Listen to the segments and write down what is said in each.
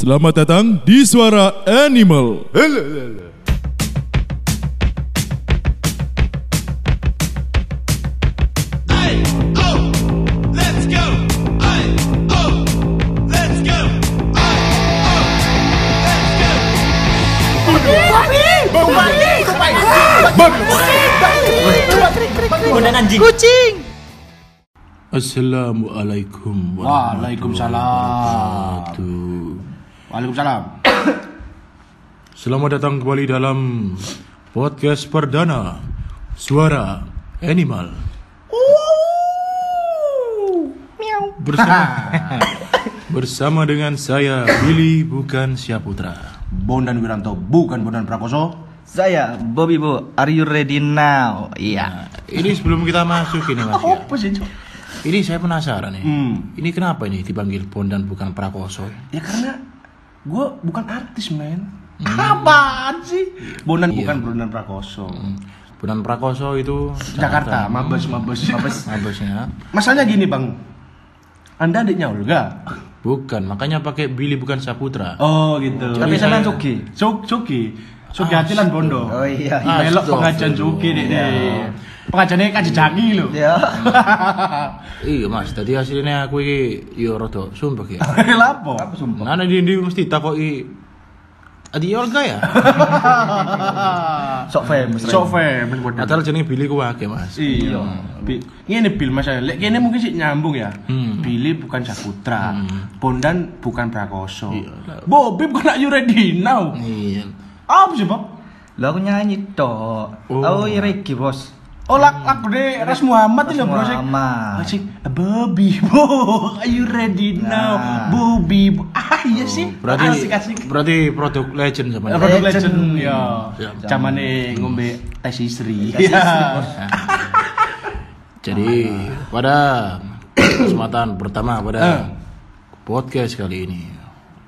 Selamat datang di Suara Animal. Hey, let's go. Hey, let's go. Hey, let's go. Assalamualaikum Waalaikumsalam. wabarakatuh. Waalaikumsalam. Selamat datang kembali dalam podcast perdana Suara Animal. Bersama, bersama dengan saya Billy bukan Syaputra. Bondan Wiranto bukan Bondan Prakoso. Saya Bobby Bu, are you ready now? Iya. Ini sebelum kita masuk ini mas ya. Apa sih? Ini saya penasaran nih. Hmm. Ini kenapa ini dipanggil Bondan bukan Prakoso? Ya karena gue bukan artis men. Apaan sih? Bondan bukan Bondan Prakoso. Bondan Prakoso itu Jakarta, Mabes, Mabes, Mabes. Mabesnya. Masalahnya gini bang, anda adiknya Olga. Bukan, makanya pakai Billy bukan Saputra. Oh gitu. Tapi saya- sampean Sugi. Cuk, Cuki. Suki hati lan bondo. Oh iya. Ah, Melok pengajian deh deh. Pengajiannya kaji jagi loh. Ya. Iya mas, tadi hasilnya aku ini yo rodo sumpah ya. Lapo? Apa sumpah? Nana di di mesti takoki Adi Olga ya. Sok famous. So famous bodoh. Padahal jenenge Billy ku akeh mas. Iya. Bi- Ini Bill mas Lek kene mungkin sih nyambung ya. Hmm. Billy bukan Saputra, Bondan bukan Prakoso. Bobby bukan Ayu Ready now. Iya. Apa sih, Bob? Lah aku nyanyi tok. Oh. Iya Reggae, Bos. Oh, lak lagu deh Ras Muhammad Ras bro sih. Muhammad. Asik, Bobby, Bo, are you ready now? Nah. Bobby, Bo. ah iya sih. Berarti asik asik. berarti produk legend sama Eh, Produk Legend. legend, ya. Ya. Zamane ngombe tes istri. Iya. Jadi pada kesempatan pertama Eh. pada podcast kali ini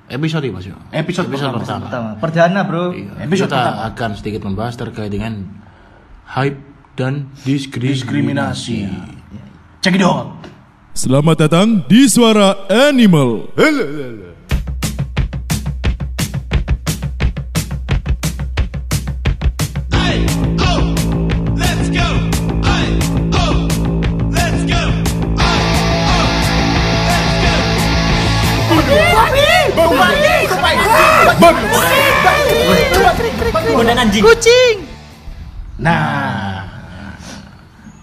episode mas yo. Episode pertama. pertama. Pertama. Perdana, Bro. Iya, Episode kita pertama. akan sedikit membahas terkait dengan hype dan diskriminasi. Diskriminasi. Check it out. Selamat datang di Suara Animal. Hey, oh, let's go.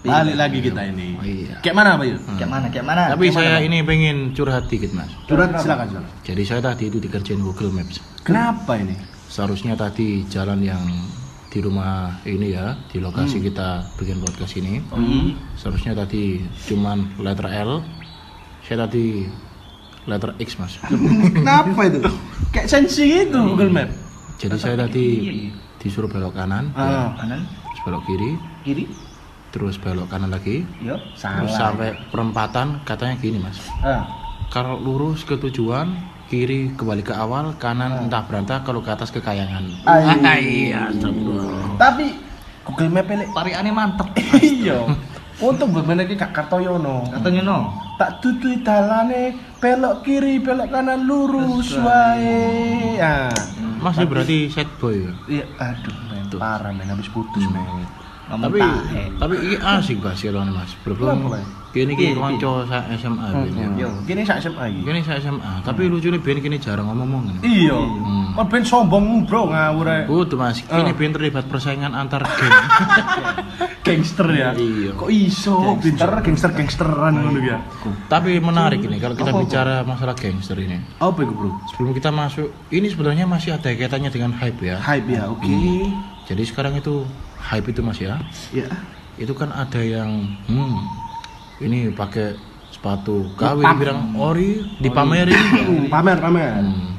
Balik lagi kita ini. Oh, iya. Kayak mana, Pak Yu? Kayak mana? Kayak mana? Tapi saya ini pengen curhat dikit mas. Curhat silakan, silakan. Jadi saya tadi itu dikerjain Google Maps. Kenapa ini? Seharusnya tadi jalan yang di rumah ini ya, di lokasi kita bikin podcast ini. Seharusnya tadi cuman letter L. Saya tadi letter X mas. Kenapa itu? Kayak sensi itu Google Map. Jadi saya tadi disuruh belok kanan, Ah, kanan, terus belok kiri, kiri. Terus belok kanan lagi. Yo. Terus salah. sampai perempatan katanya gini mas. Ah, Kalau lurus ke tujuan, kiri kembali ke awal, kanan entah berantah, kalau ke atas ke kayangan. Ah, iya, astagfirullah. tapi Google Map elek. Tarikannya mantep. Iya. Untuk bener iki Kak Kartoyono. Katanya no. Tak tutui dalane belok kiri, belok kanan lurus wae. Ah. Mas ini berarti set boy ya? Iya, aduh men, parah men habis putus men. Tapi tahe. tapi ini asik bahas ya lawan mas Kenapa, Mas? kini Iya, kini kanca saya SMA biyen Yo, gini sak SMA iki. kini saya SMA tapi lucunya biyen kini jarang ngomong ngomong Iya. Hmm. Kon ben sombong bro ngawur ae. Betul mas, kini Oh. biyen terlibat persaingan antar geng Gangster ya. Iya. Kok iso pinter gangster-gangsteran ngono ya. Tapi menarik ini kalau kita bicara masalah gangster ini Apa itu bro? Sebelum kita masuk, ini sebenarnya masih ada kaitannya dengan hype ya Hype ya, oke. Jadi sekarang itu, hype itu mas ya Ya. Itu kan ada yang, hmm, ini pakai sepatu KW Pam- dibilang ori, dipamerin Hmm, pamer pamer. Hmm.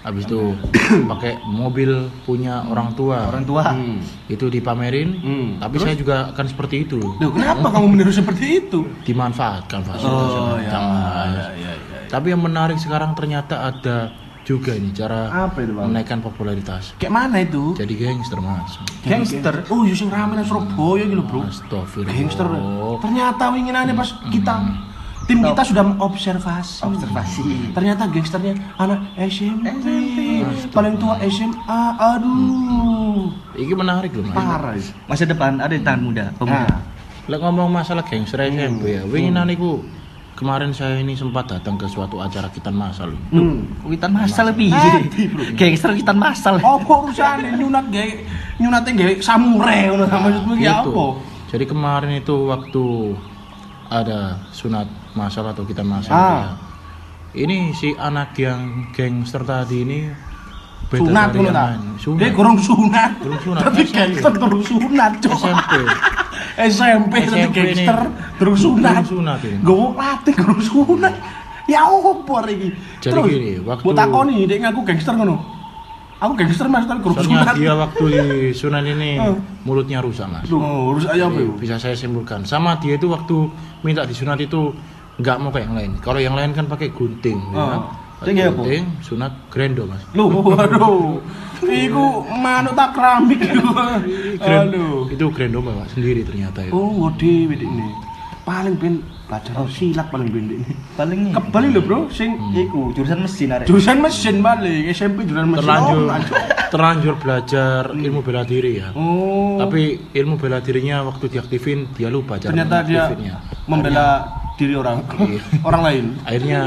Habis itu pakai mobil punya orang tua. Orang tua. Hmm. Itu dipamerin. Hmm. Tapi saya juga akan seperti itu. Loh, kenapa kamu meniru seperti itu? Dimanfaatkan fasilitas. Oh ya, Jangan. ya, ya, ya. Tapi yang menarik sekarang ternyata ada juga ini cara Apa itu, Bang? menaikkan popularitas. Kayak mana itu? Jadi gangster mas. Gangster. Oh, yo sing rame nang Surabaya gitu, Bro. Astagfirullah. Gangster. Ternyata winginane pas kita Tim kita sudah observasi. Observasi. Ternyata gangsternya anak SMP. Paling tua SMA. Aduh. Iki menarik loh. Parah. Masa depan ada di tangan muda, pemuda. Nah, Lek ngomong masalah gangster SMP ya, Hmm. winginan iku kemarin saya ini sempat datang ke suatu acara kitan masal. hmm. Witan masal lebih. Gangster witan masal. Apa urusane nyunat gawe nyunate gawe samurai ngono ta maksudmu ki Gitu. apa? Jadi kemarin itu waktu ada sunat masal atau kitan masal Ah. ya. Ini si anak yang gangster tadi ini Sunat ngono ta. Dia kurang sunat. Sunat. Tapi gangster terus sunat. SMP. SMP tapi gangster terus sunat. Sunat. Gowo latih kurang sunat. Ya opo iki? Terus, gini, waktu- Mbok takoni dek ngaku gangster ngono. Aku gangster mas tapi Soalnya sunat. dia waktu di sunat ini mulutnya rusak mas. Loh, urus aja apa Iya, yo? bisa saya simpulkan sama dia itu waktu minta disunat itu nggak mau kayak yang lain kalau yang lain kan pakai gunting ya. Oh. Tinggi apa? gunting sunat grendo mas Loh, waduh. Iku manuk tak keramik iku. Gren- Aduh. itu grendo bapak sendiri ternyata ya Oh, ngode wedik ini. Paling ben belajar silat paling ben ini. Paling Kebal lho, Bro, sing iku jurusan mesin arek. jurusan mesin balik, SMP jurusan mesin. terlanjur Oh, terlanjur belajar ilmu bela diri ya Oh. tapi ilmu bela dirinya waktu diaktifin dia lupa cara ternyata dia membela diri orang Iya. orang lain. akhirnya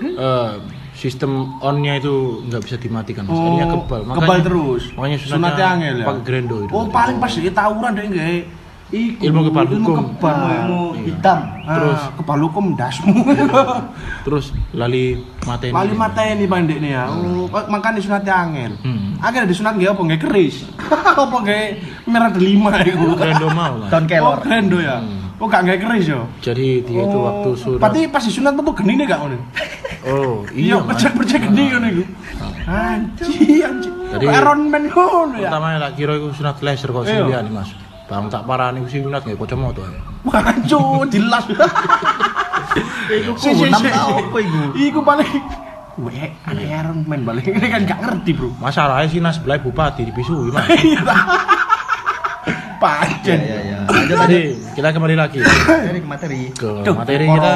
eh, sistem onnya itu nggak bisa dimatikan mas akhirnya kebal Oh, kebal terus. makanya sunatnya Sunatnya angel ya. pakai grendo itu Oh, paling pas dia tawuran deh nggak? Iku, Ilmu kebal ilmu hukum. kebal. Ilmu hitam. Ah, Terus? kebal hukum dasmu. terus lali mateni Paling mateni pandek nih ya. Oh, makanya sunatnya angel. Hmm. Akhirnya disunat nggak apa nggak keris. apa nggak merah delima itu. grendo mau mas Tahun Oh, kelor. grendo ya. Oh, gak nggak keris yo. jadi dia itu Oh, waktu surat Berarti pas disunat tuh geni nih gak ngono? Oh Iya, iya mas percek-percek geni ngono iku. Anji, anji. Jadi- Iron Man ngono ya. pertama tak kira itu sunat laser kok Iya. sih nih mas bang tak parah nih sih sunat nggak kacamata ya Wajo, jelas. Iku tahun si. apa iku? Iku paling Weh, ada Iron Man balik. Ini kan gak ngerti, Bro. masalahnya sih nas belai bupati dipisui mas Iya. Ya Pancen. ya ya. Lanjut jadi kita kembali lagi Dari ke materi. ke materi kita.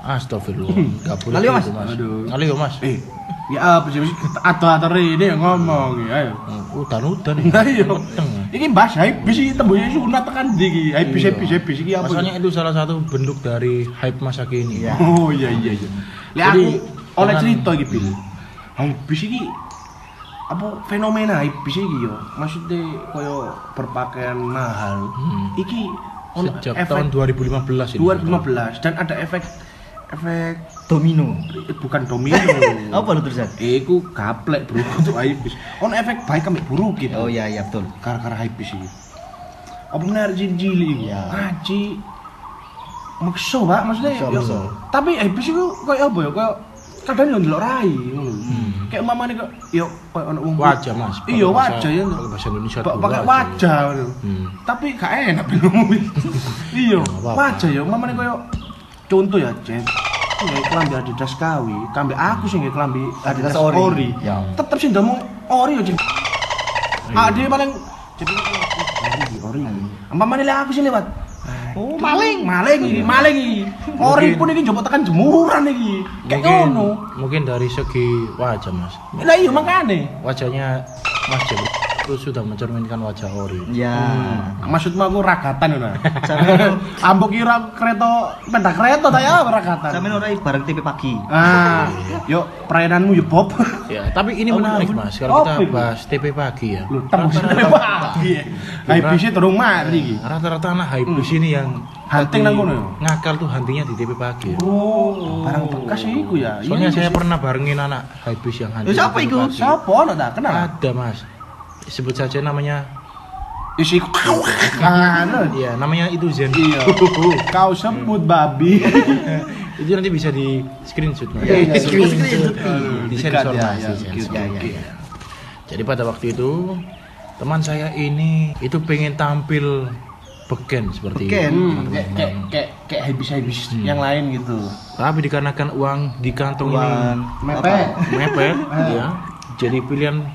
Astagfirullah, gak boleh Ngalih, Mas. gitu, mas. Aduh. Mas. Eh, ya apa sih? Atau-atau ini yang ngomong, ya, ayo. Udan-udan. Nah, iya. Ini bahas hype iki tembusnya sunat tekan iki. Hype hype hype iki apa? Masalahnya itu salah satu bentuk dari hype masa kini. Iya. Oh iya iya iya. Jadi, aku oleh cerita iki Bil. Habis iki apa fenomena habis iki yo. Maksudnya koyo berpakaian mahal. Iki Hmm. Sejak efek tahun 2015 ini. 2015 dan ada efek efek Domino. eh, bukan domino. Apa lu tulisan? Iku gaplek bro untuk habis. Ono efek baik ambek buruk gitu. Oh iya iya betul. Gara-gara habis iki. Apa benar jili iki? Iya. Aji makso, Pak, maksudnya. Makso, yo- makso. Tapi habis iku koyo apa ya? Koyo kadang yo ndelok rai ngono. Kayak mamane kok yo koyo ono wong Wajah, Mas. Iya, wajah ya. pakai bahasa Indonesia Pakai wajah. Hmm. Tapi gak enak ben ngomongin. Iya, wajah yo mamane koyo contoh ya, Jen. Nggak kelambi Adidas kawi, kambe aku sih nggak kelambi Adidas, ori. ori. Ya. Tetep sih ndamung ori. Ah, dia paling jadi ori, ori. Ampamane lah aku sih lewat. Oh, maling, maling iki, maling iki. Ori pun iki njupuk tekan jemuran iki. Kayak ngono. mungkin dari segi wajah, Mas. Lah iya makane. Wajahnya Mas Jeb itu sudah mencerminkan wajah ori. Ya. Maksudmu aku ragatan ngono. Sampeyan Ambok kira kereta peda kereta ta ya ragatan. sampeyan ora bareng TV pagi. Ah, yuk perayaanmu yuk Bob. Ya, tapi ini menarik, Mas. Kalau Apa kita itu? bahas TP pagi ya. Tembus pagi. Itu turun mari iki. Rata-rata anak hype di sini yang Hunting nang kono ya? Ngakal tuh huntingnya di TP pagi. Oh, barang bekas iku ya. Soalnya Iya, saya pernah barengin anak hype yang hunting. Siapa iku? siapa ono tak kenal? Ada, Mas. Sebut saja namanya Isi anu. Iya, namanya itu Zen. Iya. Kau sebut babi. itu nanti bisa di screenshot. Screenshot. Di sensor ya, ya, di gitu, ya, ya, Iya. Jadi pada waktu itu teman saya ini itu pengen tampil beken seperti Beken? Hmm, kayak kayak kayak kayak habis-habis yang lain gitu. Tapi dikarenakan uang di kantong Uang ini Mepet. mepet, ya. Jadi pilihan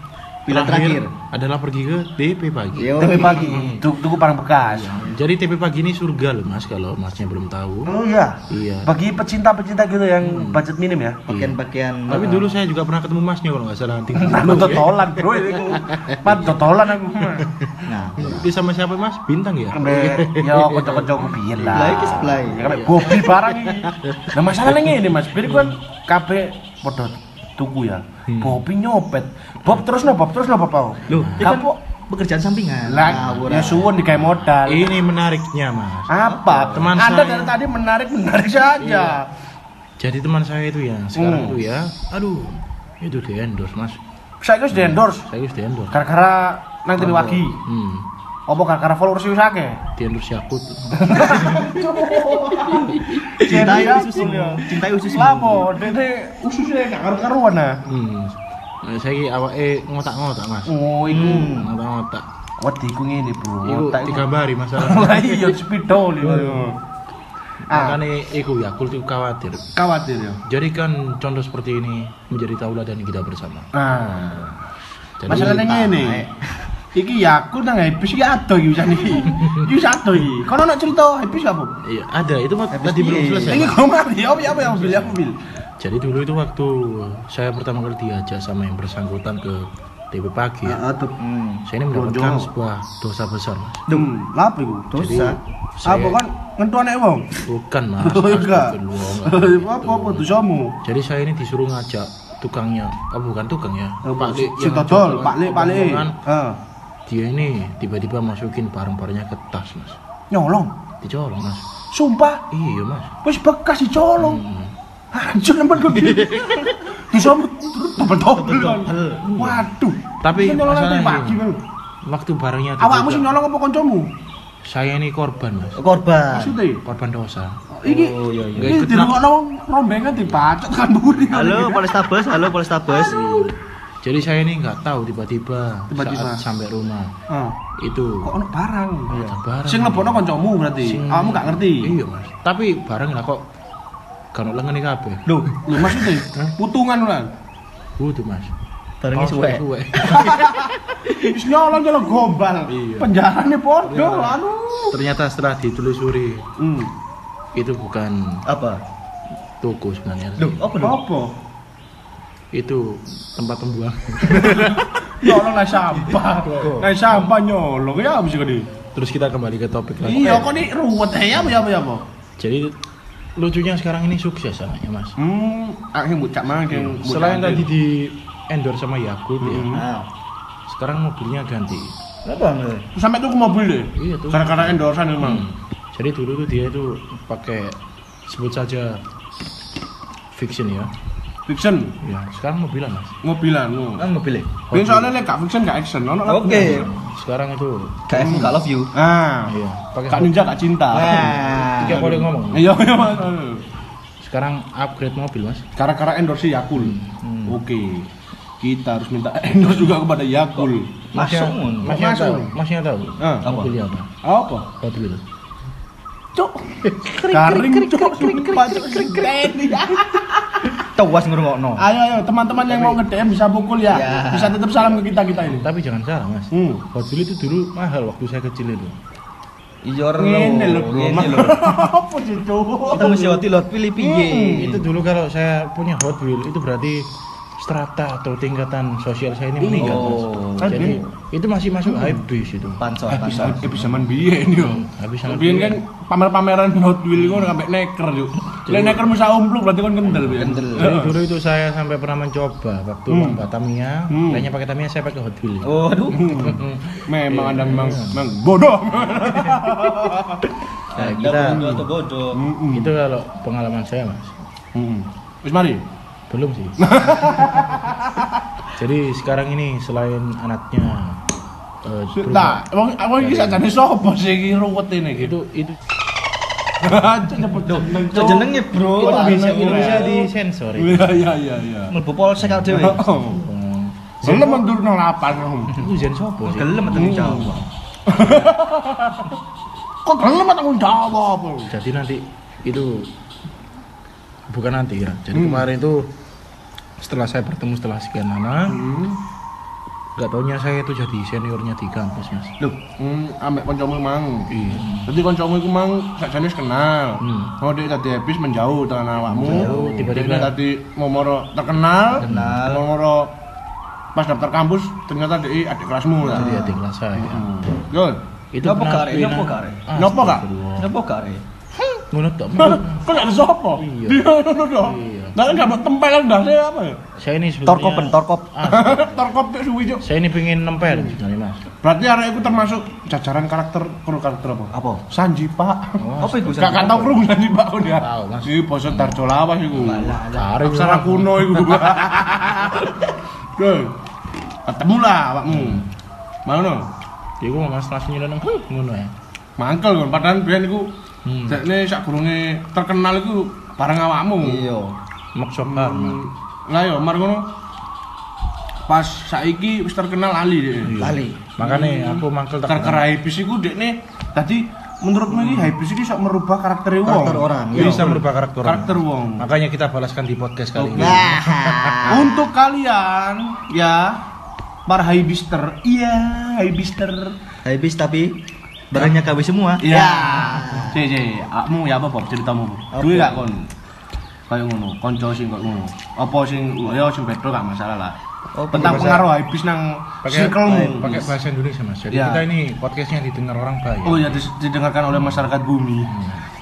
Pilihan terakhir terakhir. adalah pergi ke DP pagi. Yo. Tapi pagi tuku tuku barang bekas. Jadi TP pagi ini surga loh mas kalau masnya belum tahu. Oh iya. Iya. Bagi pecinta-pecinta gitu yang budget minim ya. Bagian-bagian Tapi dulu saya juga pernah ketemu masnya kalau nggak salah. Tinggal Nah, totolan bro ini aku. Mat totolan aku. Nah, Di sama siapa mas? Bintang ya? Sampai yo kocok-kocok biyen lah. Lah, iki sebelah. Ya, Sampai Bobby barang iki. Nah masalahnya ini Mas, biar kan kabeh padha tuku ya. Bobby nyopet. Bob terus no Bob terus no Bob. Itu kan kamu pekerjaan sampingan. lah Ngawur, ya ah. suwun digawe modal. Ini menariknya mas. Apa? Teman Anda saya- dari tadi menarik menarik saja. Jadi teman saya itu ya sekarang Hmm. itu ya, aduh itu di endorse mas. Saya wis di endorse Saya itu di endorse. gara-gara nang tini wagi. Hmm. Apa gara-gara followers wis akeh? Di endorse Yakut. Cintai Jadi usus aku ya. Cintai usus Lapo, dene ususnya gak karu-karuan ah. Hmm. Nah, saya ki awake ngotak-ngotak mas. Oh, iku Ngotak-ngotak. wediku ngene, Bro. Iku digambari masalah. Lah iya spidol itu. Ah, Makanya iku Yakult itu khawatir. khawatir ya. Jadikan contoh seperti ini menjadi tauladan kita bersama. Jadi, masalahnya ngene. Iki Yakult nang habis iki ado iki wisane iki. Iki ado iki. Kono nak cerita habis apa? Iya, ada itu mah tadi belum selesai. Iki Mas. gomar ya apa ya apa yang bil apa bil. Jadi dulu itu waktu saya pertama kali diajak sama yang bersangkutan ke TP pagi, ya, Heeh, tuh. Hmm. saya ini mendapatkan sebuah dosa besar, mas. Lapo iku? Dosa. Saya- Apa kan ngentu anek wong? Bukan mas. Oh enggak. Astagfirullah, enggak. Apa apa dosamu? Jadi saya ini disuruh ngajak tukangnya, oh bukan tukang ya, Pak Lek si yang Todol, ngajak Pak Lek, Pak Lek. Heeh. Dia ini tiba-tiba masukin barang-barangnya ke tas, mas. Nyolong. Dicolong, mas. Sumpah, Iya, mas. wis bekas dicolong. Hmm. Hancur nempel gue Disomot double double. Waduh. Tapi Ini masalahnya ini. Waktu barangnya Awakmu sing nyolong apa kancamu? saya ini korban, mas. Korban. Maksudnya? Korban dosa. Iki Oh, iya, iya. Ini di rumah rombengan dibacot kan buri. Halo Polrestabes, halo Polrestabes. Jadi saya ini nggak tahu tiba-tiba Tiba-tiba. saat sampai rumah Heeh. itu Kok ono barang? ada barang. Sing lebokno kancamu berarti. Sing- Kamu gak ngerti. Iya mas. Tapi barang lah kok kan lengan kabeh. Loh, lho maksudnya putungan lan. Butuh mas. Barangnya Kaos suwe. suwe. Wis nyolong nyolong gombal. Iya. Penjarane podo, aduh. Ternyata setelah ditelusuri Hmm. itu bukan Apa? toko sebenarnya. Loh, apa dong? Apa? Itu tempat pembuangan. Nyolong lah sampah. Lah sampah nyolong ya habis kene. Terus kita kembali ke topik lagi. Iya, kok ini ruwet ya apa ya apa ya apa? Jadi lucunya sekarang ini sukses anaknya mas. Hmm, akhirnya bucak mang yang Selain tadi di endorse sama Yakult ya, Hmm. Nah. sekarang mobilnya ganti. Kenapa enggak? sampai tuh ke mobil deh. Iya tuh. Gara-gara endorsan emang. Hmm. Jadi dulu tuh dia itu pakai sebut saja fiction ya. Fiction, Ya, sekarang mobilan mas. mobilan lu. Kan mobilnya. Ini soalnya lek gak fiction gak action, ono. Oke. Sekarang itu KF gak love you. Ah, iya, pakai Kak Ninja gak cinta. Nah. Tiga boleh ngomong. Iya, iya, Mas. Sekarang upgrade mobil mas. Gara-gara endorse Yakul. Hmm. Oke. Kita harus minta endorse juga kepada Yakul. Masuk. tahu, masnya tahu. Ah, Apa? Mobilnya apa? Apa? Hot Wheels. Cuk. Garing cuk. Sumpah, Cuk. Teni. Tawas ngrungokno. Ayo ayo teman-teman yang mau nge-DM bisa pukul ya. Ya. Bisa tetap salam ke kita kita ini. Tapi jangan salah mas. Hmm. Hot Wheels itu dulu mahal waktu saya kecil itu. Iya lho. Ngene lho, Bro. Apa sih? Kita mesti hati lot pilih piye. Itu dulu kalau saya punya Hot Wheels itu berarti strata atau tingkatan sosial saya ini meningkat mas. Oh. Jadi itu masih masuk high bis itu. Pansos, Eh, bisa pansos. eh, bisa man biyen yo. Habis sama Biyen kan pamer-pameran Hot Wheels ngono sampai neker yo. Lek neker bisa umpluk berarti kan kendel biyen. Kendel. Jadi dulu itu saya sampai pernah mencoba waktu Hmm. Mbak Tamiya, Hmm. lainnya pakai Tamiya saya pakai Hot Wheels. Oh, aduh. Memang Anda memang memang bodoh. Nah, kita bodoh bodoh. Mm-mm. itu kalau pengalaman saya mas. Wis mari. Belum sih. Jadi sekarang ini selain anaknya eh, Nah, berubah, wong wong iki sakjane sapa sih iki ruwet ini gitu. itu itu Nyebut jeneng. Itu jenenge, Bro. itu bisa Itu bisa bisa. disensor itu. Iya iya iya iya. Mlebu polsek awake dhewe. Hmm. Belum mendur nang lapan. Itu Zen sopo sih? Gelem tanggung jawab. Kok gelem tanggung jawab? Jadi nanti itu bukan nanti ya. Jadi Hmm. kemarin itu setelah saya bertemu setelah sekian lama, Hmm. Gak taunya saya itu jadi seniornya di kampus mas. Loh, hmm, ambek kancamu mang. Iya. Jadi kancamu iku mang sakjane wis kenal. Hmm. Oh, dia tadi habis menjauh dengan awakmu. Menjauh, tiba-tiba- Dia tadi mau moro terkenal. Kenal. Mau moro pas daftar kampus ternyata dia adik kelasmu lah. Jadi adik kelas saya. Hmm. Good. Itu pernah kare? Napa kare? Napa, Kak? Kenapa kare? Ngono tok. Kok gak ada sopo? Iya. Dia ngono. Iya. Nah, enggak mau tempelan dah saya apa ya? Saya ini sebetulnya Torkopen, torkop. Ah, Terkop tuh suwi Cuk. saya ini pengen nempel sebenarnya mas. Berarti arek itu termasuk jajaran karakter kru karakter apa? Apa? Sanji Pak. Apa itu? Gak gak tau krungu Sanji Pak kok dia. Tahu, Mas. Iki basa Darjo Lawas iku. Aksara kuno iku. Oke. Ketemu lah awakmu. Mau no? Iku mas langsung nyeleneng ngono ya. Mangkel kan padahal biyen iku Hmm. Dekne sak gurunge terkenal iku bareng awakmu. Iya. Maksud bar mas. Lah yo mar ngono. Pas saiki wis terkenal ali deh. Lali. Makanya aku mangkel tak Kar-kar Hypebeast iku dekne tadi menurutmu ini Hypebeast iki sok merubah karakter wong. Karakter orang, iya. bisa merubah karakter orang. Karakter wong. Makanya kita balaskan di podcast kali ini. Nah. Untuk kalian ya para Hypebeaster, iya Hypebeaster. Habis tapi barangnya KW semua. Ya. Si si, akmu ya apa Bob ceritamu? Duwe gak kon? Kayak ngono, kanca sing kok ngono. Apa sing ya sing beda gak masalah lah. Oh, Tentang pengaruh Hypebeast nang circlemu. pakai bahasa Indonesia mas. Jadi Ya. kita ini podcastnya didengar orang banyak. Oh ya didengarkan oleh masyarakat bumi.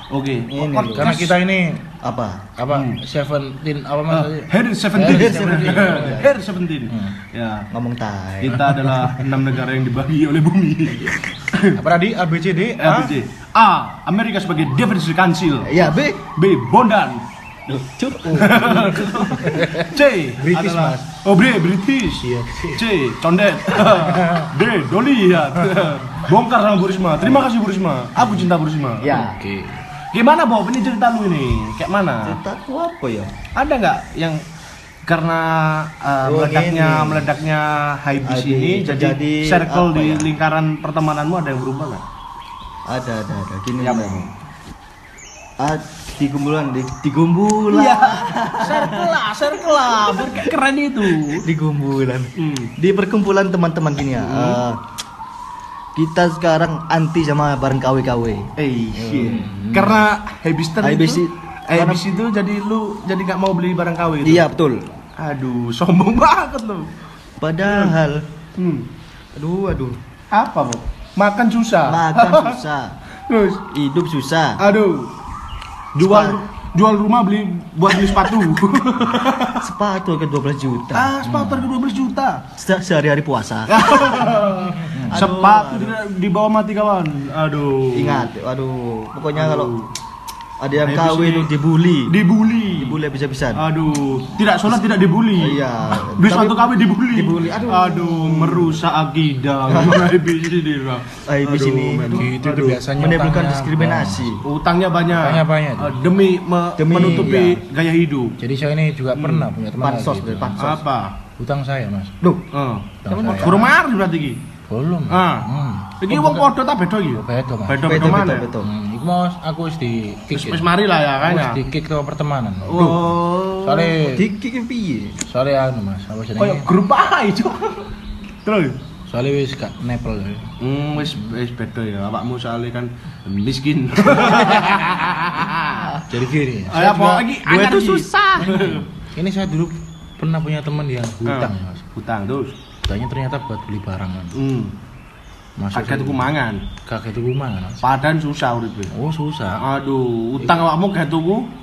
Oke. Ini, Podcast- Karena kita ini Apa? apa Hmm. Seventeen apa mas? Ah, Hair 17. Hair 17. Hair 17. Hmm. Ya. Ngomong tai. Kita adalah enam negara yang dibagi oleh bumi. Apa tadi? A B C D A? ABC. A. Amerika sebagai Defense Council. Ya, B. B. Bondan. Cuk. C. British, adalah- Mas. Oh, B. British. Iya. C. Condet. D. Doli ya. Bongkar sama Bu Risma. Terima kasih Bu Risma. Aku cinta Bu Risma. Ya. Oke. Gimana Bob? Ini cerita lu ini. Kayak mana? Ceritaku apa ya? Ada nggak yang karena uh, Oh, meledaknya ini. meledaknya Hypebeast ini jadi terjadi circle di ya? lingkaran pertemananmu ada yang berubah nggak? Ada, ada, ada. Gini. Ya. Ah, di gumbulan, di, di gumbulan. Iya, circle lah, circle lah, keren itu. Di gumbulan. Hmm. Di perkumpulan teman-teman gini ya. eh, kita sekarang anti sama bareng KW-KW. Eh, shit. Karena Hypebeast itu, i- Hypebeast itu jadi lu jadi nggak mau beli barang KW itu. Iya, betul. Aduh, sombong banget lu. Padahal Hmm. aduh aduh, Apa, Bu? Makan susah. makan susah, Terus, hidup susah. aduh. Jual jual rumah beli buat beli sepatu. Sepatu ke 12 juta. ah, sepatu harga 12 juta. Se- Sehari-hari puasa. sepatu di, di bawah mati kawan. Aduh. Ingat, aduh, pokoknya kalau ada yang Hypebeast KW ini dibully. Dibully. Dibully bisa-bisa. Aduh, tidak sholat tidak dibully. Iya. Tapi- sepatu KW dibully. Dibully, aduh. Aduh, merusak akidah. Habis ini lah. Aduh, ini. Gitu itu Aduh. biasanya menimbulkan diskriminasi. Utangnya banyak. Utangnya banyak, Eh, demi, me- Demi, menutupi iya. gaya hidup. Jadi saya ini juga pernah punya teman Pansos, kayak gitu. pansos. Apa? Utang saya mas. Duh, eh. Utang saya. Kurang marah berarti iki. Belum. Ah. Hmm. Iki wong padha ta beda iki? Beda mas. Beda Betul, beda mana? betul, betul. Hmm, iku mau aku wis di kick. Wis wis mari lah ya kan ya. wis di kick ke pertemanan. Oh. Soalnya Dikik piye? soalnya anu mas, apa Kayak jenenge? grup apa itu? Terus Soalnya wis gak nepel. ya. Hmm, wis wis beda ya. Awakmu soalnya kan miskin. Jadi gini. Ayo saya apa lagi? Iki. susah. Ini saya dulu pernah punya teman yang hutang Ah, mas. Hutang terus. Hutangnya ternyata buat beli barang kan. Hmm. Masuk Kakek tuku mangan. Kakek tuku mangan. Padan susah urip. Oh susah. Aduh, utang awakmu gak tuku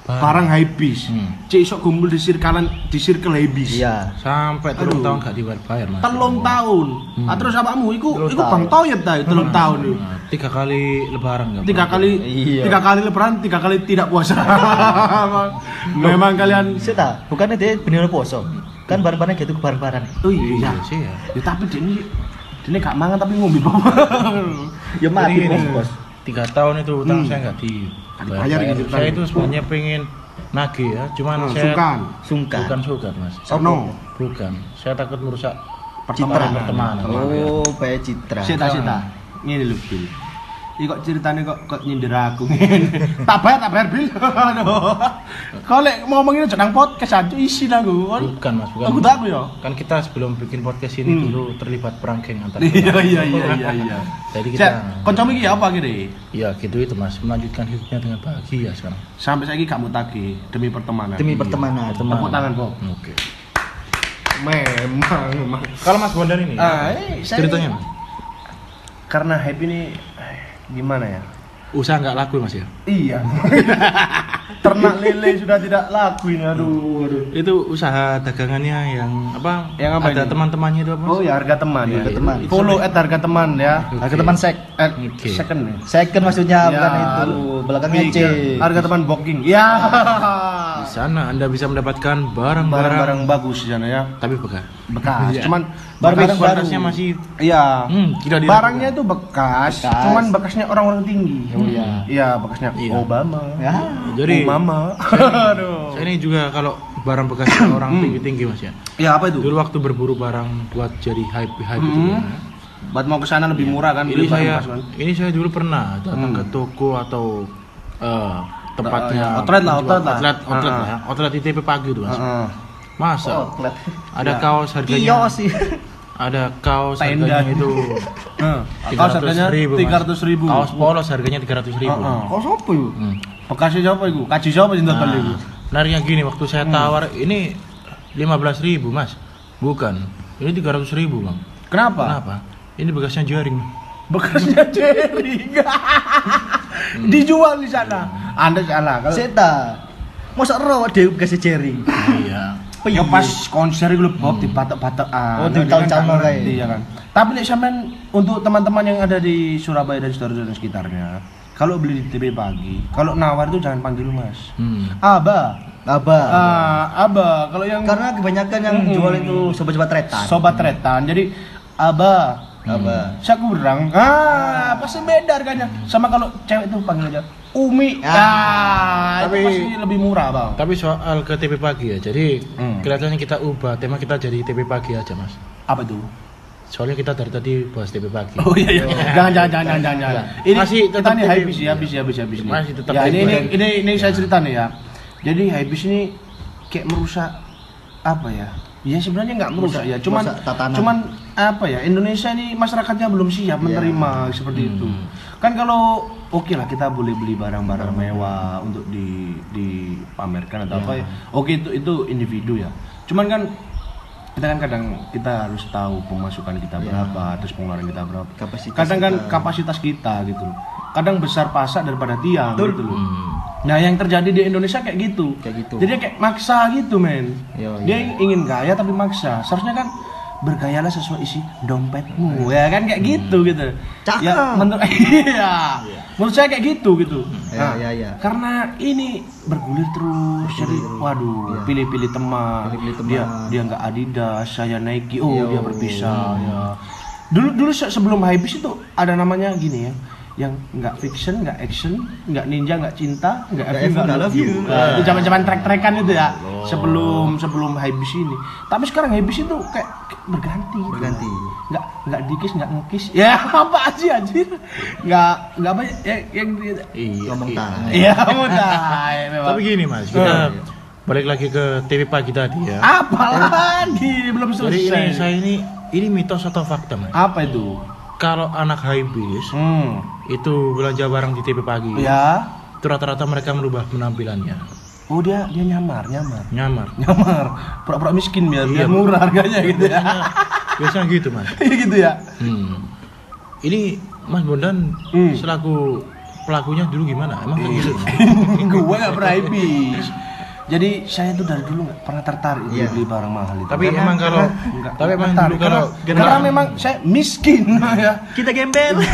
barang habis. Hmm. Cek iso kumpul di sirkalan di circle habis. Iya. Sampai telung Aduh. tahun gak dibayar mas. Telung tahun. Hmm. Ah, terus awakmu iku Telung iku bang toyet ta telung tahun iku. Nah, tiga kali lebaran gak Tiga kali Iya. tiga kali lebaran, tiga kali tidak puasa. Memang kalian Seta, bukannya dia bener poso. Kan barang-barang gitu ke barang-barang. Oh iya. Iya sih ya. Ya tapi dia ini dia ini gak mangan tapi ngombe. Ya mati bos ini, bos. Tiga tahun itu utang Hmm. saya nggak di Dibayar gitu, Saya itu sebenarnya pengen nagih ya, cuman Hmm, saya sungkan. Sungkan. bukan sungkan mas. Sono. Bukan. Saya takut merusak Pertemanan. pertemanan. Oh, baik citra. Sita sita. Ngene lho, Iki kok ceritanya kok kok nyindir aku ngene. tak bayar, tak bayar bil. Kau lek ngomong ini jenang podcast aja isi aku. Bukan mas, bukan. Aku tak aku ya. Kan kita sebelum bikin podcast ini Hmm. dulu terlibat perang geng antar. Iya iya iya iya iya. Jadi kita, kancamu iki apa gini? ya gitu itu mas, melanjutkan hidupnya dengan bahagia sekarang. Sampai saiki kamu tagih demi pertemanan. Demi pertemanan. Tepuk tangan, Bob. Oke. Memang, memang. Kalau mas Bondan ini, Ah, eh, ceritanya karena hype ini gimana ya? usaha nggak laku mas ya? Iya. Ternak lele sudah tidak laku ini. Aduh, aduh. Itu usaha dagangannya yang apa? Yang apa Ada teman-temannya itu apa? Oh ya harga teman ya. Harga teman. Follow at harga teman ya. Harga teman sek. At Oke. second ya. Second maksudnya Ya, bukan itu. Belakangnya C. Pikir, Harga teman booking. Ya. Di sana Anda bisa mendapatkan barang-barang bagus di sana ya. tapi bekas. Bekas. Iya. Cuman Barang-barang bekas- kualitasnya masih Iya. Hmm, tidak. Barangnya itu bekas, Bekas. cuman bekasnya orang-orang tinggi. Oh, iya. Iya, bekasnya Iya. Obama. Ya. Jadi Obama. Aduh. saya ini juga kalau barang bekas orang tinggi-tinggi mas ya. Ya apa itu? Dulu waktu berburu barang buat jadi hype hype itu. Hmm. kan. Buat mau ke sana lebih murah kan Ini saya kan. ini saya dulu pernah datang Hmm. ke toko atau eh, tempatnya ya, outlet lah, outlet lah. outlet, outlet Ah, lah ya. outlet ITP pagi itu mas. Heeh. Masa Outlet. ada Ya. kaos harganya Kios sih. ada kaos Tenda. harganya itu Heeh. tiga Kaos ratus harganya ribu, Mas. 300 ribu. Kaos polos harganya tiga ratus ribu. Heeh. Kok sopo yuk? Hmm. Bekasnya siapa iku? Kaji siapa iku? Nah, menariknya gini waktu saya Hmm. tawar ini lima belas ribu mas, bukan ini tiga ratus ribu bang. Kenapa? Kenapa? Ini bekasnya jaring. Bekasnya jering. Dijual di sana. Anda salah. Kalau Seta. Masa ero dewe kasih jaring. Iya. Ya pas konser itu Bob dipatok-patok ah. Oh, Nah, ditahun-tahun dia kan ya kan. Tapi nek sampean untuk teman-teman yang ada di Surabaya dan dan sekitarnya, kalau beli di TV pagi, kalau nawar itu jangan panggil Mas. Hmm. Aba. Apa? Ah, Aba. Kalau yang Karena kebanyakan yang Mm-mm. jual itu sobat-sobat tretan. sobat tretan. Jadi Aba. Apa? Saya kurang. Ah, pasti beda harganya. Sama kalau cewek itu panggil aja Umi. Ah, Tapi- itu pasti lebih murah, Bang. Tapi soal ke TP pagi ya, jadi Hmm. kelihatannya kita ubah tema kita jadi TP pagi aja mas. Apa itu? Soalnya kita dari tadi bahas TP pagi. Oh iya iya. Jangan jangan jangan jangan jangan. jangan. Ini Masih kita tetap nih habis ya, habis ya, habis ya, habis nih. Masih tetap ya, ini, ini ini ini saya cerita nih ya. Jadi habis ini kayak merusak apa ya? Ya sebenarnya nggak merusak ya, cuman merusak tatanan. cuman apa ya? Indonesia ini masyarakatnya belum siap menerima seperti itu. Kan kalau oke lah kita boleh beli barang-barang mewah untuk di dipamerkan atau apa ya. Oke itu itu individu ya. Cuman kan kita kan kadang kita harus tahu pemasukan kita berapa, terus pengeluaran kita berapa. Kapasitas kadang kan kita. kapasitas kita gitu. loh. Kadang besar pasak daripada tiang gitu loh. Hmm. Nah, yang terjadi di Indonesia kayak gitu. Kayak gitu. Jadi kayak maksa gitu, men. Iya, Dia iya. ingin gaya tapi maksa. Seharusnya kan bergayalah sesuai isi dompetmu, ya kan kayak gitu gitu. Cakep. Ya, menurut iya. Menurut saya kayak gitu gitu. Ya, ya, ya. Karena ini bergulir terus. Jadi waduh, Iya. pilih-pilih teman. Pilih-pilih teman. Dia dia nggak Adidas, saya Nike. Oh, Iya, dia berpisah ya. Dulu dulu se- sebelum Hypebeast itu ada namanya gini ya yang nggak fiction, nggak action, nggak ninja, nggak cinta, nggak F, nggak love you. Nah, itu zaman-zaman trek-trekan itu ya. Sebelum sebelum Hypebeast ini. Tapi sekarang Hypebeast itu kayak, kayak berganti. gitu. Berganti. Nggak nggak dikis, nggak ngekis. Ya apa sih anjir? Nggak nggak apa ya, yang Iya. Ngomong iya. tangan. Iya, memang. Tapi gini mas, kita balik lagi ke TV pagi tadi ya. apa lagi belum Jadi ini selesai. saya ini ini mitos atau fakta mas? Apa itu? Kalau anak habis Hmm. itu belanja barang di TV pagi, Ya. itu rata-rata mereka merubah penampilannya, Oh dia dia nyamar, nyamar. nyamar. Nyamar. Pura-pura miskin biar Iya. biar murah harganya gitu ya. Biasanya gitu mas. Iya gitu ya. Hmm. Ini Mas Bondan Hmm. selaku pelakunya dulu gimana? Emang kayak gitu? gue gak pernah habis. Jadi saya tuh dari dulu gak pernah tertarik Iya. beli barang mahal itu. Tapi emang kalau Enggak, tapi emang tertarik. dulu kalau karena, karena memang saya miskin ya. Kita gembel.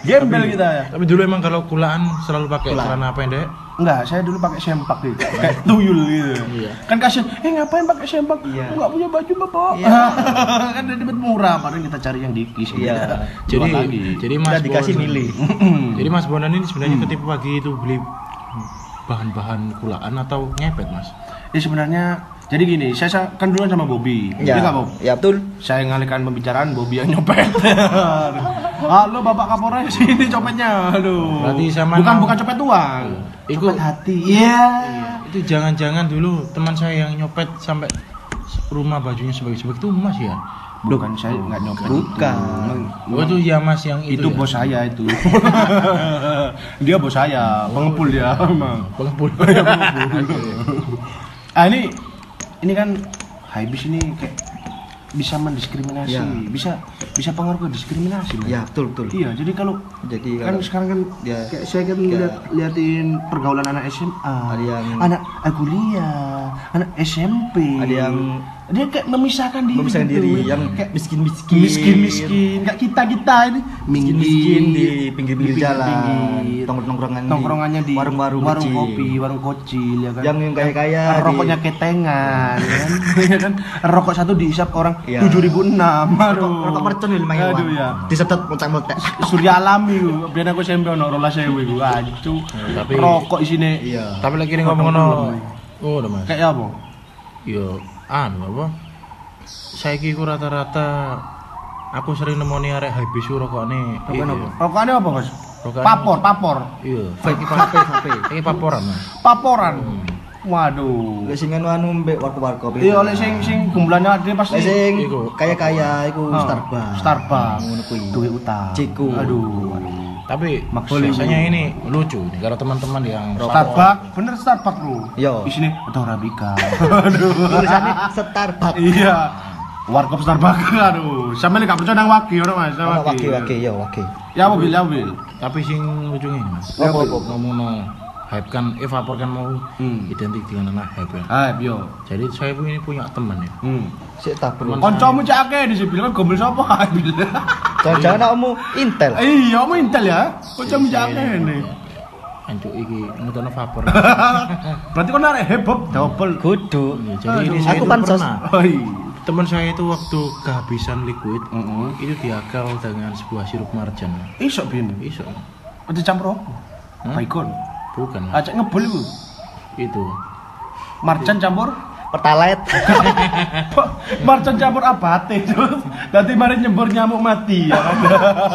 Gembel kita ya. tapi dulu emang kalau kulaan selalu pakai Kulaan. celana pendek. Enggak, saya dulu pakai sempak gitu. Kayak tuyul gitu. Iya. Kan kasihan, eh ngapain pakai sempak? Iya. Enggak punya baju, Bapak. Iya. kan udah dapat murah, padahal kita cari yang dikis gitu. Iya. Jadi jadi Mas Udah dikasih milih. Jadi Mas Bondan ini sebenarnya Hmm. ketika pagi itu beli bahan-bahan kulaan atau ngepet Mas? Ya sebenarnya jadi gini, saya sa- kan duluan sama Bobby. Ya. Iya nggak, Bob? Ya betul. Saya ngalihkan pembicaraan Bobby yang nyopet. Halo Bapak Kapolres, ini copetnya. Aduh. Berarti sama bukan bukan copet uang. Iku Copet hati. Iya. itu jangan-jangan dulu teman saya yang nyopet sampai rumah bajunya sebagai-sebagai itu Mas ya. Bukan saya nggak nyopet. Bukan. Oh itu ya Mas yang itu. Itu ya? bos saya itu. dia bos saya, pengepul dia emang. Pengepul. ah ini ini kan habis ini kayak bisa mendiskriminasi, Ya. bisa bisa pengaruh ke diskriminasi. Ya, betul betul. Iya, jadi kalau Jadi kan kalau sekarang kan Ya. kayak saya kan Ya. lihat liatin pergaulan anak SMA, Ada yang- anak ah, kuliah, anak SMP, Ada yang dia kayak memisahkan diri, memisahkan gitu. diri yang kayak miskin-miskin. miskin-miskin, kayak kita kita ini miskin-miskin di di pinggir-pinggir jalan, pinggir-pinggir. tongkrong-tongkrongan di nongkrongannya di warung-warung warung kecil. kopi, warung kocil ya kan. Yang yang kaya-kaya di- rokoknya ketengan ya kan. Ya kan. Rokok satu diisap orang Iya. 7006. Aduh. Rokok, rokok mercon lho lumayan. Aduh ya. Disedot meletak-meletak. Surya alami. Biyen aku SMP ono 12.000 iku. Aduh. Tapi- rokok isine Iya. Tapi lagi ngomong no. Oh, udah Mas. kayak apa? Yo, anu apa? Saiki ku rata-rata aku sering nemoni arek habis ku rokokne. Rokokan apa? Rokokane apa, Mas? Rokokane- Papor, papor. Iya. Vape, vape, vape. Ini paporan, Mas. Paporan. Waduh. Lek sing anu anu mbek warko-warko. beda. Iya, oleh sing sing gumbulannya ada pasti Lek sing Iku. kaya-kaya iku Ah, Starbucks. Starbucks. Ngono kuwi. Duit utang. Ciku. Aduh. Tapi Maksudnya- biasanya ini lucu nih kalau teman-teman yang Starbucks, bener Starbucks lu. Iya. Di sini atau Arabica. Aduh. Tulisannya Starbucks. Iya. Warkop Starbucks. Aduh. Sampe nek gak percaya nang wagi ora Mas, nang Ono wake-wake ya wake. Ya apa bil, ya apa bil. tapi sing lucu ini Mas. Apa apa? Ngomong no hype kan evapor kan mau Hmm. identik dengan anak hype ya. Ah, yo. Jadi saya pun ini punya teman ya. Hmm. Sik tak perlu. Kancamu cak akeh di bilang gombel sapa. Jangan-jangan kamu Intel. Iya, mau Intel ya. Kancamu cak akeh nih. Ancuk iki nutono vapor. Berarti kan arek hebob double. Kudu. Ya, jadi ini saya Aku itu pansos. pernah. Oh iya. Teman saya itu waktu kehabisan liquid Heeh. itu diakal dengan sebuah sirup marjan. Iso bin. Iso. Ada campur apa? Hah? Baikon. Bukan. Acak ngebul iku. Itu. Marjan campur Pertalite. Marjan campur abate terus. Dadi mari nyembur nyamuk mati ya kan.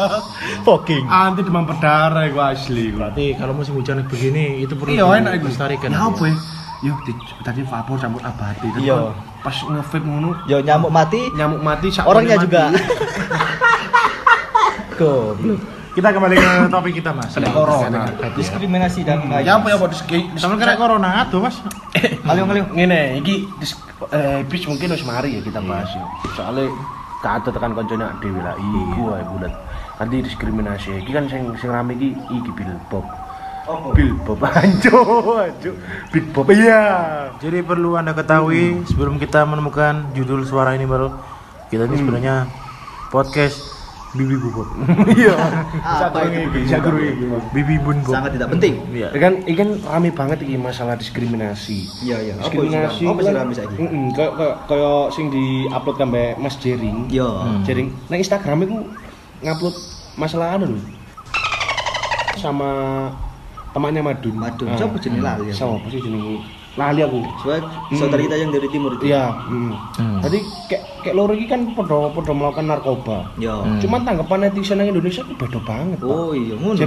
Fogging. Anti demam berdarah iku asli. Berarti kalau musim hujan begini itu perlu Iya enak iku. dilestarikan. Ya apa? ya? Yo tadi vapor campur abate. Iya. Pas nge-vape ngono Yo nyamuk mati, nyamuk mati sak orangnya mati. juga. Goblok. Kita kembali ke topik kita mas. Ada corona. Diskriminasi dan Ya apa ya apa diski. Sama kena corona tuh mas. Kalian-kalian. ngene iki eh bis mungkin wis mari ya kita bahas ya. Soalnya kata tekan koncone dhewe lah iku wae bulat. Nanti diskriminasi iki kan sing sing rame iki iki Billbob. Apa? Billbob anjo anjo. Billbob iya. Jadi perlu anda ketahui sebelum kita menemukan judul suara ini baru kita ini sebenarnya podcast Bibi Bubot. Iya. Apa itu? Jagur iki. Bibi Bun Bob. Sangat tidak penting. Iya. Ya kan iki kan rame banget iki masalah diskriminasi. Iya iya. Diskriminasi. Apa sih rame saiki? Heeh, kayak kayak- sing di-upload kan Mas Jering. Yo. Jering nang Instagram itu ngupload masalah anu lho. Sama temannya Madun. Madun. Ah. Siapa jenenge lali aku? Siapa sih jenenge? Lali aku. Soalnya saudara kita yang dari timur itu. Iya, hmm. Hmm. Tadi kayak kayak loro iki kan podo podo melakukan narkoba. Yo. Hmm. Cuman tanggapan netizen yang Indonesia itu beda banget. Pak. Oh iya, ngono.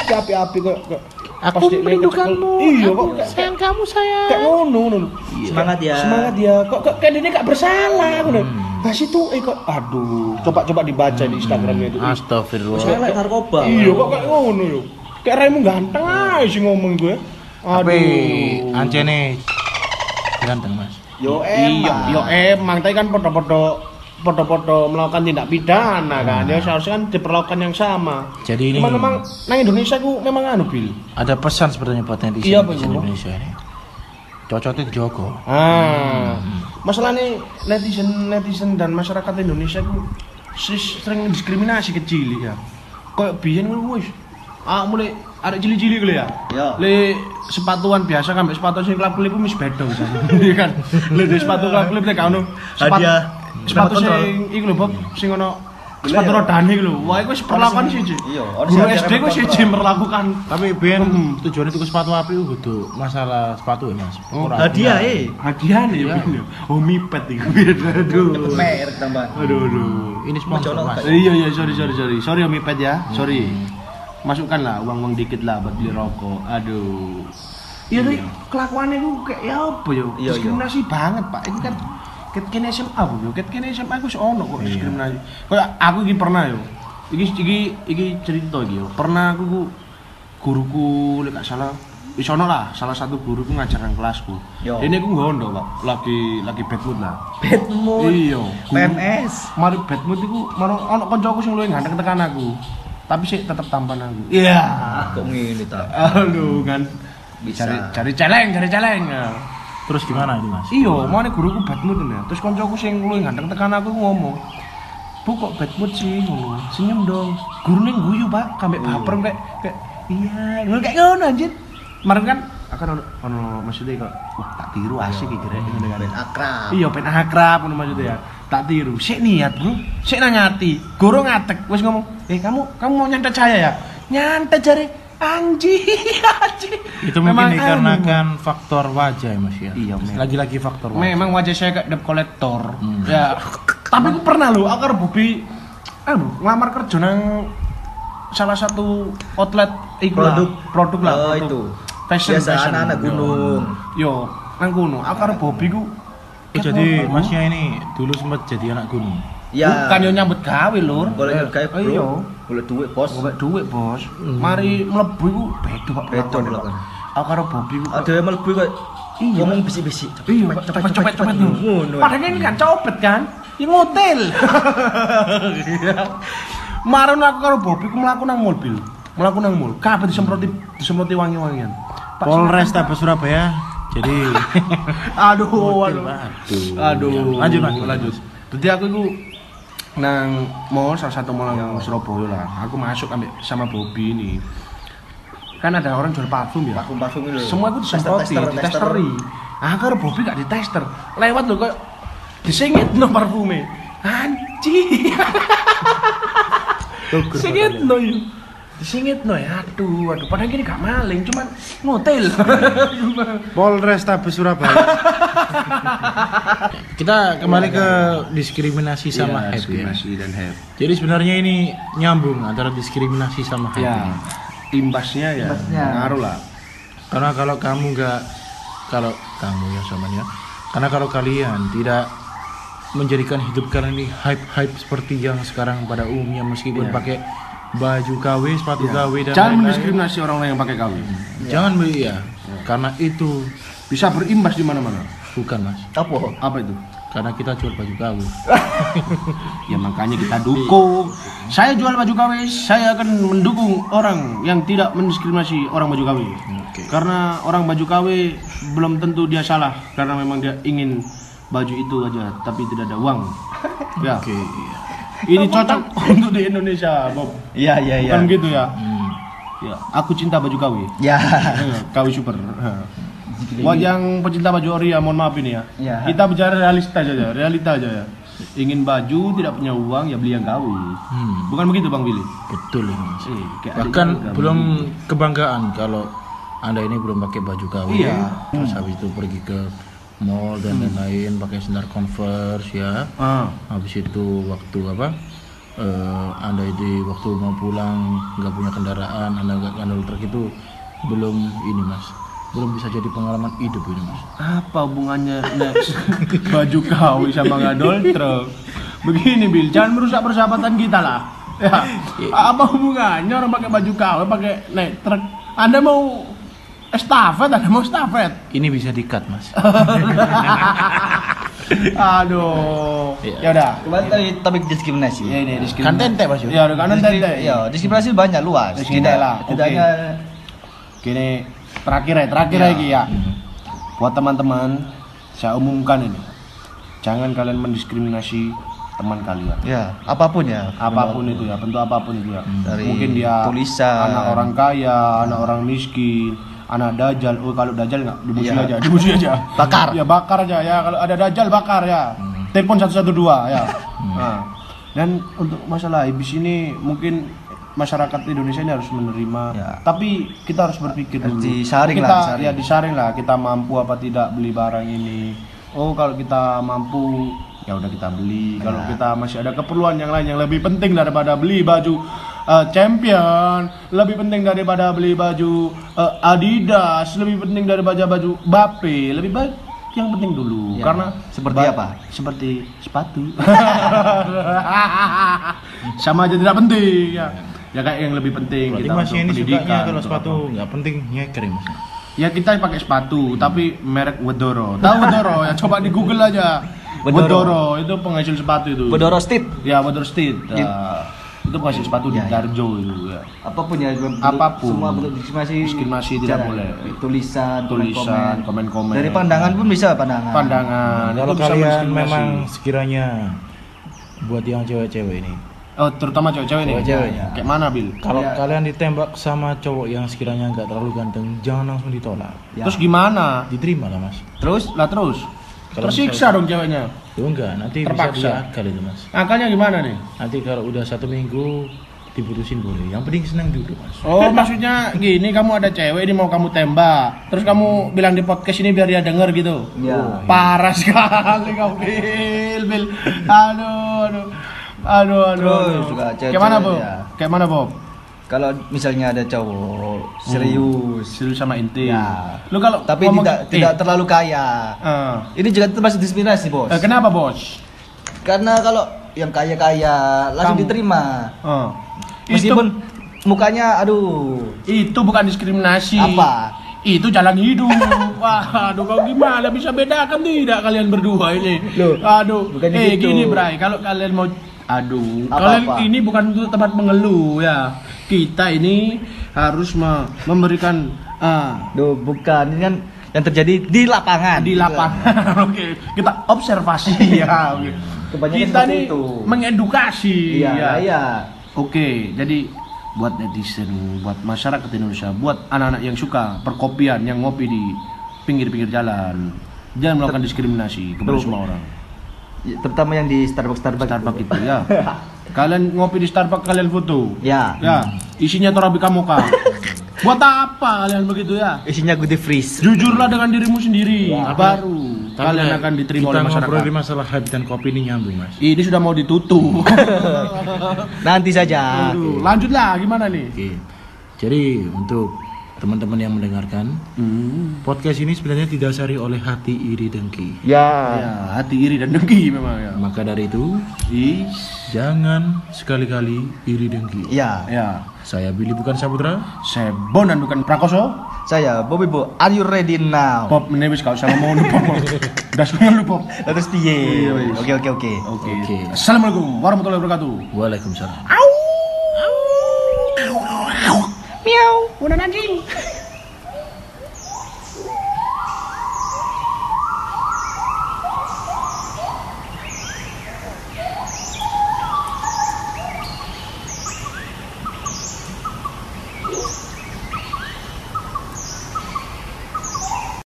Iki api-api kok kok Aku merindukanmu. Iya Aku kok sayang kamu sayang. kayak ngono ngono. lho. Semangat ya. Semangat ya. Kok kok kayak dia gak bersalah ngono. Ngasih tuh eh kok aduh, coba-coba dibaca di Instagramnya itu. Astagfirullah. Saya narkoba. Iya kok kayak ngono yo. Kayak raimu ganteng aja sih ngomong gue. Tapi ancene ganteng mas. Yo Iya, emang. yo emang tapi kan podo-podo podo-podo melakukan tindak pidana kan. Ya seharusnya kan diperlakukan yang sama. Jadi ini Cuman memang nang Indonesia ku memang anu Bil. ada pesan sebenarnya buat netizen, Iya, netizen. Indonesia ini. Cocoknya Joko. Ah. Masalah nih netizen netizen dan masyarakat Indonesia ku sering diskriminasi kecil ya. Kayak biyen wis ah mulai ada cili-cili gitu ya. Ya. Le sepatuan biasa kan sepatu sing klap-klip wis beda bisa. Iya kan. Le di sepatu nek ono sepat- Hadiah. Sepatu Kontrol. sing iku lho Bob sing ono sepatu rodane iku lho. Wah, iku wis perlakuan siji. Iya, Guru SD ku siji merlakukan Tapi ben tujuannya tuku sepatu api itu kudu masalah sepatu ya Mas. Ora- Hadiah eh. hadiah nih ya. Oh, mipet iku. Aduh. Merek tambah. Aduh, aduh. Ini sponsor Mas. Iya iya sorry sorry sorry sorry Om Ipet ya sorry masukkan lah uang uang dikit lah buat beli rokok. Aduh. Iya tuh kelakuannya gue kayak ya apa ya? Iya, diskriminasi banget pak. Ini kan ket kene SMA bu. Ket kene SMA aku ono kok diskriminasi. Kayak aku ini pernah yo iki iki iki cerita iki yo pernah aku ku guruku lek salah wis ono lah salah satu guruku ngajar nang kelasku. Yo. ini aku ngondo pak. Lagi lagi bad mood lah. Bad mood. iya. Guru- PMS. mari bad mood iku maro ono kancaku sing luwih ganteng tekan aku. Tapi sih tetep tampan aku. Iya. Kok ngene ta? Aduh kan Bisa. cari cari celeng, cari celeng. Ya. Terus gimana ini Mas? Iya, mau nih guruku bad mood nih. Terus kancaku sing luwih ganteng tekan aku ngomong, Bu kok bad mood sih ngono. Senyum dong. Gurune guyu, Pak. Kambek baper kayak kayak iya, ngono kayak ngono anjir. Kemarin kan akan ono ono maksudnya kok wah tak tiru asik iki kira ngene kan. Akrab. Iya, ben akrab ngono maksudnya ya. Tak tiru. Sik niat, Bro. Sik nangati. Guru ngatek wis ngomong, "Eh, kamu kamu mau nyantet saya ya?" Nyantet jare anjing. anjing. Itu mungkin Memang dikarenakan faktor wajah ya Mas ya. Iya. Lagi-lagi faktor anu. wajah. Memang wajah saya kayak debt collector. Hmm. Ya. Tapi aku pernah loh, aku karo Bobi anu ngelamar kerja nang salah satu outlet iku lah. Produk. produk lah, Oh, produk. itu. Fashion, Biasa fashion. anak-anak gunung. Yo, nang gunung. Aku karo Bobi ku Oh, jadi Masnya ini dulu sempat jadi anak gunung. Ya. bukan yo nyambut gawe, Lur. Boleh Eh, kayak oh, iya. bro. Boleh duit bos. Golek duit, Bos. Mari mlebu iku beda Pak. Perlakuan. Pak. Aku karo Bobi ku Ada yang melebihi kok. Iya. Ngomong bisik-bisik. Iya, cepet cepet cepet Ngono. Padahal ini kan copet kan, yang ngotel. Marun aku karo Bobi ku mlaku nang mobil, mlaku nang mall. Kabeh disemproti disemproti wangi-wangian. Polres Tabes Surabaya. Jadi Aduh, aduh. Aduh. Aduh. Lanjut, lanjut. lanjut. Jadi aku iku nang mall salah satu mall yang Surabaya lah. Aku masuk ambek sama Bobi ini. Kan ada orang jual parfum ya. Parfum-parfum itu. Semua itu disemproti, Tester, tester, ditesteri. Ah, karo Bobi gak ditester. Lewat lho kok disingit no parfume. Anjing. Singit no yo. Disingit no ya. Aduh, aduh. Padahal gini gak maling, cuman ngotel. Polres Tabes Surabaya. Kita kembali ke diskriminasi sama Iya, hype ya. diskriminasi dan hype. Jadi sebenarnya ini nyambung antara diskriminasi sama hype. Ya, imbasnya ya Imbasnya. ngaruh lah. Karena kalau kamu nggak kalau kamu ya samanya karena kalau kalian tidak menjadikan hidup kalian ini hype-hype seperti yang sekarang pada umumnya meskipun Iya. pakai baju KW, sepatu KW dan Jangan mendiskriminasi orang lain yang pakai kawin. Jangan beli ya. Karena itu Bisa berimbas di mana-mana. bukan Mas. Apa? Apa itu? Karena kita jual baju KW. Ya makanya kita dukung. Saya jual baju KW, saya akan mendukung orang yang tidak mendiskriminasi orang baju KW. Oke. Karena orang baju KW belum tentu dia salah karena memang dia ingin baju itu aja tapi tidak ada uang. Ya. Oke. Ini cocok untuk di Indonesia, Bob. Iya, iya, iya. Bukan gitu ya. Hmm. Ya, aku cinta baju KW. Ya. KW super. Buat yang pecinta baju ori ya, mohon maaf ini ya. Ya. Kita bicara realita aja, realita aja ya. Ingin baju, tidak punya uang, ya beli yang KW. Hmm. Bukan begitu Bang Billy? Betul ini. Eh, Bahkan belum kebanggaan kalau anda ini belum pakai baju KW. Iya. Terus habis itu pergi ke mall dan lain-lain pakai sandal Converse ya. Ah, Habis itu waktu apa? eh, anda itu waktu mau pulang nggak punya kendaraan, anda nggak ngandel truk itu belum ini mas, belum bisa jadi pengalaman hidup ini mas. apa hubungannya next baju KW sama ngadol truk? Begini Bil, jangan merusak persahabatan kita lah. Ya, apa hubungannya orang pakai baju KW pakai naik truk? Anda mau estafet, Anda mau estafet? Ini bisa dikat mas. Aduh. Iya. Ya udah. Kembali tadi topik diskriminasi. Ya ini diskriminasi. Kan tente mas Ya udah kanan tente. Iya, diskriminasi banyak luas. Tidak lah, Tidak oke. hanya Gini, terakhir ya, terakhir Ya. lagi ya. Buat teman-teman, saya umumkan ini. Jangan kalian mendiskriminasi teman kalian. ya apa pun ya. Apa pun itu ya, bentuk apa pun itu ya. Dari Mungkin dia tulisan. anak orang kaya, anak orang miskin, anak dajal. Oh, kalau dajal nggak dimusuhi Iya. aja, dimusuhi aja. Bakar. Ya bakar aja ya. Kalau ada dajal bakar ya. Telepon 112 ya. Nah, Dan untuk masalah ibis ini mungkin masyarakat Indonesia ini harus menerima. Ya. Tapi kita harus berpikir dulu. disaring kita, lah, disaring. Ya disaring lah. Kita mampu apa tidak beli barang ini. Oh kalau kita mampu ya udah kita beli. Kalau kita masih ada keperluan yang lain yang lebih penting daripada beli baju uh, champion, lebih penting daripada beli baju uh, Adidas, lebih penting daripada baju Bape, lebih baik yang penting dulu Ya. karena Seperti apa? Seperti sepatu. Sama aja tidak penting ya. Ya kayak yang lebih penting Berarti kita untuk ini pendidikan, sukanya kalau sepatu nggak penting nyeker ya mas. Ya kita pakai sepatu tapi merek Wedoro. Tahu Wedoro ya coba di Google aja. Wedoro. Wedoro itu penghasil sepatu itu. Bedoro Steve. Ya Wedoro Street. Iya. itu penghasil sepatu di Ya, ya. Darjo itu ya. Apa pun ya Apa pun. semua bentuk diskriminasi Diskriminasi tidak boleh. tulisan Tulisan, komen-komen. dari pandangan pun bisa pandangan Pandangan. Kalau kalian memang sekiranya buat yang cewek-cewek ini, Oh, terutama cewek-cewek nih. Cewek-cewek, ya. Kayak mana, Bil? kalau Ya. kalian ditembak sama cowok yang sekiranya nggak terlalu ganteng, jangan langsung ditolak, Ya. Terus gimana? diterima lah mas. Terus lah terus. Kalau Tersiksa dong ceweknya. Itu enggak, nanti Terpaksa. bisa diakal itu mas. Angkanya gimana nih? Nanti kalau udah satu minggu diputusin boleh. Yang penting senang dulu mas. Oh, maksudnya gini, kamu ada cewek ini mau kamu tembak. Terus kamu bilang di podcast ini biar dia denger gitu. Ya. Parah sekali kamu, Bil, Bil. Aduh, aduh. Aduh, aduh. Terus aduh. juga cewek-cewek Kayak mana, Bob? ya. Kayak mana, Bob? kalau misalnya ada cowok serius Serius sama inti. Ya. Lu kalau tapi ngomong- tidak eh, tidak terlalu kaya eh. ini juga termasuk diskriminasi bos Eh, kenapa, Bos? karena kalau yang kaya kaya langsung Kamu- diterima Eh. meskipun mukanya aduh itu, itu bukan diskriminasi. Apa? Itu jalan hidup. Wah, aduh kau gimana bisa bedakan tidak kalian berdua ini? Loh, aduh. bukannya eh gitu. gini, Bray, kalau kalian mau aduh, kalian ini bukan untuk tempat mengeluh ya. Kita ini harus me- memberikan ah, Duh, bukan ini kan yang terjadi di lapangan di lapangan. Oke, kita observasi ya. Kebanyakan Kita nih itu. mengedukasi. iya ya. iya Oke, jadi buat netizen, buat masyarakat Indonesia, buat anak-anak yang suka perkopian, yang ngopi di pinggir-pinggir jalan, jangan melakukan diskriminasi kepada semua orang. Ya, terutama yang di Starbucks Starbucks Starbucks itu ya. Kalian ngopi di Starbucks kalian foto. ya Ya, isinya Torabika Moka. Buat apa kalian begitu ya? isinya goodie freeze Jujurlah dengan dirimu sendiri, baru Tapi kalian akan diterima kita oleh masyarakat. ngobrol masalah hype dan kopi ini nyambung mas. Ini sudah mau ditutup. nanti saja Aduh, lanjutlah gimana nih? Oke. Jadi untuk teman-teman yang mendengarkan Hmm. podcast ini sebenarnya didasari oleh hati iri dengki. ya Ya, hati iri dan dengki memang ya. Maka dari itu Ih, jangan sekali-kali iri dengki. ya ya. Saya Billy bukan Saputra. Saya Bon dan bukan Prakoso. saya Bobby Bo are you ready now Pop menewis kau sama mau nih Pop. Udah semua lu Pop. terus piye Iya, oke oke oke Oke. Oke. Assalamualaikum warahmatullahi wabarakatuh. Waalaikumsalam. Miau. Udah anjing.